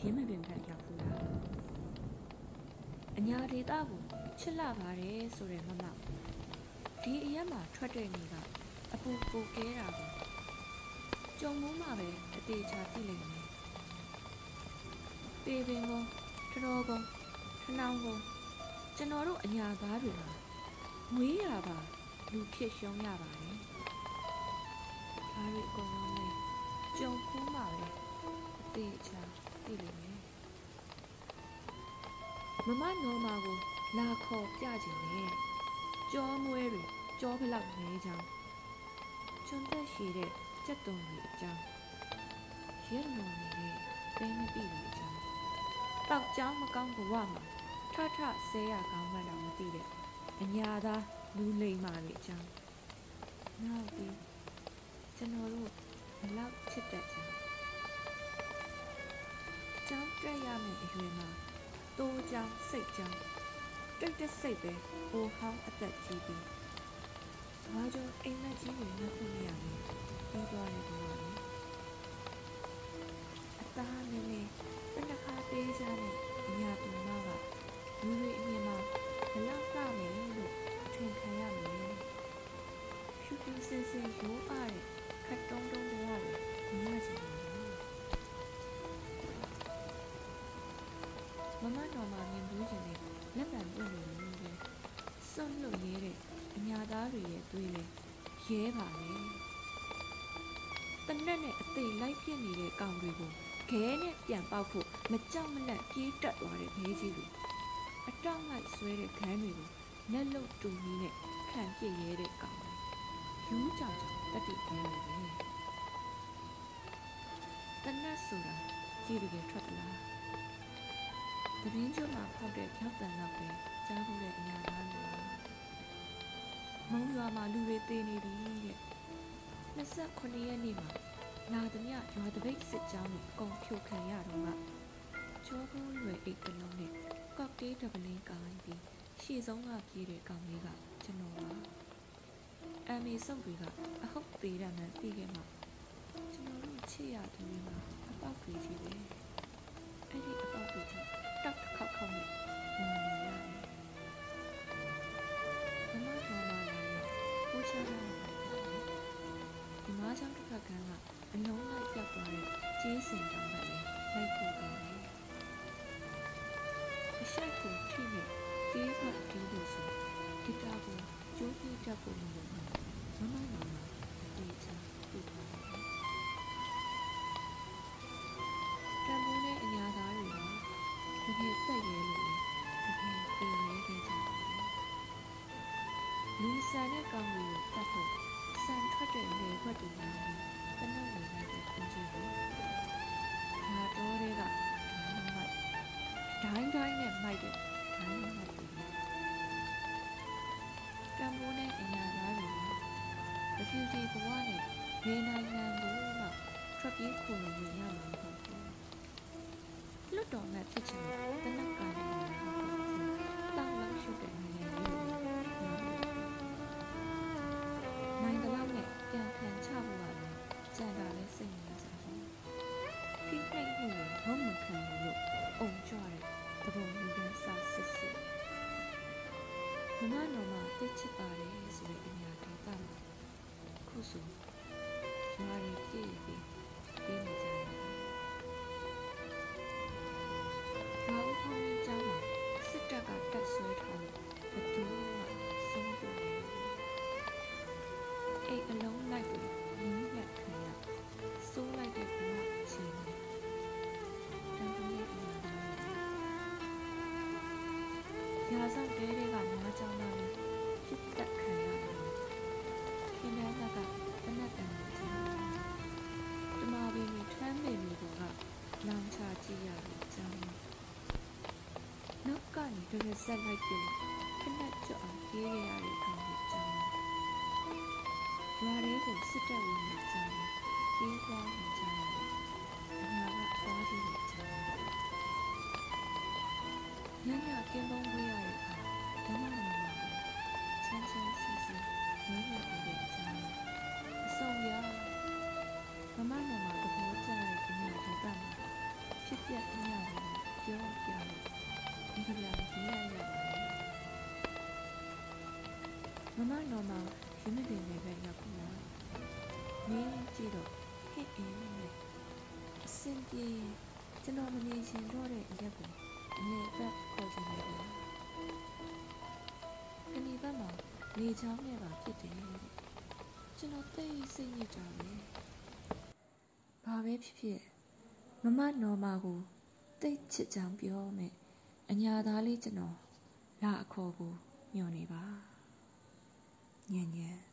ရင်းမပင်ဖက်ရောက်ဘူးလားအညာဒေတာကိုချစ်လာပါတယ်ဆိုတဲ့မမဒီအရက်မှာထွက်တဲ့နေကအပူကိုကဲတာကိုကြုံမိုးမှာပဲအသေးချာသိလိမ့်မယ်ပေပင်ကုန်းထတော်ကုန်းထနောင်းကုန်းကျွန်တော်တို့အညာသားတွေမှာမွေးရပါလူဖြစ်ရှုံးရပါတယ်ဒါတွေအကုန်လုံးလဲကြုံဖူးမှာပဲအသေးချာ သိလိမ့်မယ်မမနော်မာကိုလာခေါ်ပြခြင်းနဲ့ကြောမွဲတွေကြောဖလောက်နေကြောင်းကျွန်းသက်ရှိတဲ့ကြက်တုံတွေအကြောင်းရက်လွန်နေတဲ့ပဲမပြည့်တွေအကြောင်းတောက်ကြောင်းမကောင်းဘဝမှာထထဆဲရကောင်းမှန်းတော့မသိတဲ့အညာသားလူလိမ္မာတွေအကြောင်းနောက်ပြီးကျွန်တော်တို့ဘလောက်ချစ်တတ်ကြ ကြောင်းတက်ရမယ့်အရွယ်မှာတိုးကြောင်းစိတ်ကြောင်းတိတ်တက်စိတ်ပဲဟိုဟောင်းအသက်ကြီးပြီးဘာကြောင့်အိမ်မက်ကြီးတွေနဲ့ခုနေရလဲပြီးသွားတယ်ဒီမှာလေအသားနည်းနည်းတနခါပေးကြတဲ့အညာတူမကလူတွေအမြင်မှာဘလောက်ကမယ်လို့ထင်ခံရမယ်ဖြူဖြူစင်စင်ရိုး စွန့်လွတ်ရဲတဲ့အညာသားတွေရဲ့သွေးလေရဲပါလေတနက်နဲ့အသေးလိုက်ပြစ်နေတဲ့ကောင်တွေကိုခဲနဲ့ပြန်ပေါက်ဖို့မကြောက်မလန့်ပြေးတက်သွားတဲ့ဘေးကြီးတွေအတောက်လိုက်ဆွဲတဲ့ခန်းတွေကိုလက်လုတ်တူကြီးနဲ့ခံပြစ်ရဲတဲ့ကောင်တွေယူးကြောင်ကြောင်တက်တိခဲနေတယ်တနက်ဆိုတာကြည့်တကယ်ထွက်သလားတပင်းကျွန်းမှာဖောက်တဲ့ဖြောက်တန်တော့ပဲကြားဖို့တဲ့အညာသားတွေ မုံရွာမှာလူတွေတေးနေပြီတဲ့29ရက်နေ့မှာလာသမျှရွာတပိတ်စစ်ကြောင်းကိုအကုန်ဖြိုခံရတော့ကချောကုန်းရွယ်အိတ်ကလုံးနဲ့ကော့တေးဒဗလင်းကိုင်းပြီးရှေ့ဆုံးကပြေးတဲ့ကောင်လေးကကျွန်တော်ပါအမေစုပ်တွေကအဟုတ်သေးတယ်မှန်သိခဲ့မှာကျွန်တော်တို့ချစ်ရသူတွေမှာအပေါက်တွေကြီးပဲအဲ့ဒီအပေါက်တွေကြီးတောက်တစ်ခေါက်ခေါက်နဲ့ဝင်နေရ ကိုချာလာဒီမားချောင်းတစ်ခါကန်းကအလုံးလိုက်ပြတ်သွားတဲ့ကျေးစင်တောင်ပဲလိုက်ပို့တော့တယ်အရှိတ်ကိုထိနဲ့တေးပတ်တီးလို့ဆိုဂီတာကိုကျိုးပြေးတတ်ဖို့မလိုဘူးမမတော်မှာတေးချာပြတ်သွားတယ်တံမိုးနဲ့အညာသားတွေကတကယ်တက်ရဲလို့တကယ်အေးရဲခဲ့ကြတယ် လူဆန်တဲ့ကောင်တွေကိုတတ်ဖို့ဆန်ထွက်တဲ့လေခွက်တွေများပြီးတနက်ဝင်လိုက်တဲ့အင်ဂျင်ကိုငါတော့တဲ့ကမိုက်ဒိုင်းဒိုင်းနဲ့မိုက်တဲ့ဒိုင်းနဲ့မိုက်တယ်တံမိုးနဲ့အညာသားတွေကတဖြည်းဖြည်းဘဝနဲ့ဘယ်နိုင်ငံကိုမှထွက်ပြေးခိုလုံနေရမှာမဟုတ်ဘူးလွတ်တော်နဲ့ဖြစ်ချင်တဲ့တနက် ခုဆိုရွာရီပြည့်ပြီးပြီးနေကြတယ်ရွာဦးခေါင်းကြီးကျောင်းမှာစစ်တပ်ကတက်ဆွဲထားလို့ဘယ်သူမှဆုံးပြနေဘူးအိတ်အလုံးလိုက်ပြီးနင်းလက်ခံရစိုးလိုက်တဲ့ဘဝအချိန်နဲ့တန်ဖိုးရဲ့အရာတွေရာဆောင်တဲတွေကငါးကြောင်းသားလေးပြစ်တက်ခံရတယ် တနတ်တန်ကိုကြားတမာပင်တွေထမ်းပင်တွေကလောင်ချကြည့်ရတဲ့အကြောင်းနောက်ကနေတရဆက်လိုက်ပြီးခဏကြောက်အောင်ပြေးရတဲ့ကောင်ကိုကြောင်းရွာတွေကိုစစ်တပ်ဝင်နေကြတယ်ပြေးသွားနေကြတယ်အညာကသွားကြည့်နေကြတယ်ညညကင်းပုံးဝေးရတဲ့အခါဓမ္မမမချမ်းချမ်းစီစီဝမ်းမြောက်နေတဲ့အကြောင်းအ ဆုံရမမမမသဘောကျတဲ့ပညာဒေသမှာဖြစ်ပျက်ပညာတွေပြောပြလို့ဒီလိုလာရေးရရပါတယ်မမနော်မရင်းနေတဲ့နေပဲရောက်ကုန်လားမင်းကြည့်တော့ဟဲ့အင်းနဲ့အစင်ပြေကျွန်တော်မနေရှင်တော့တဲ့အရက်ကိုအနေသက်ခေါ်ချင်နေတယ်ခဏဘက်မှာနေချောင်းနဲ့ပါဖြစ်တယ် ကျွန်တော်သိစိတ်ညစ်ကြတယ်ဘာပဲဖြစ်ဖြစ်မမနော်မာကိုတိတ်ချစ်ကြောင်ပြောမယ်အညာသားလေးကျွန်တော်လာအခေါ်ကိုညွှန်နေပါညံ့ညံ့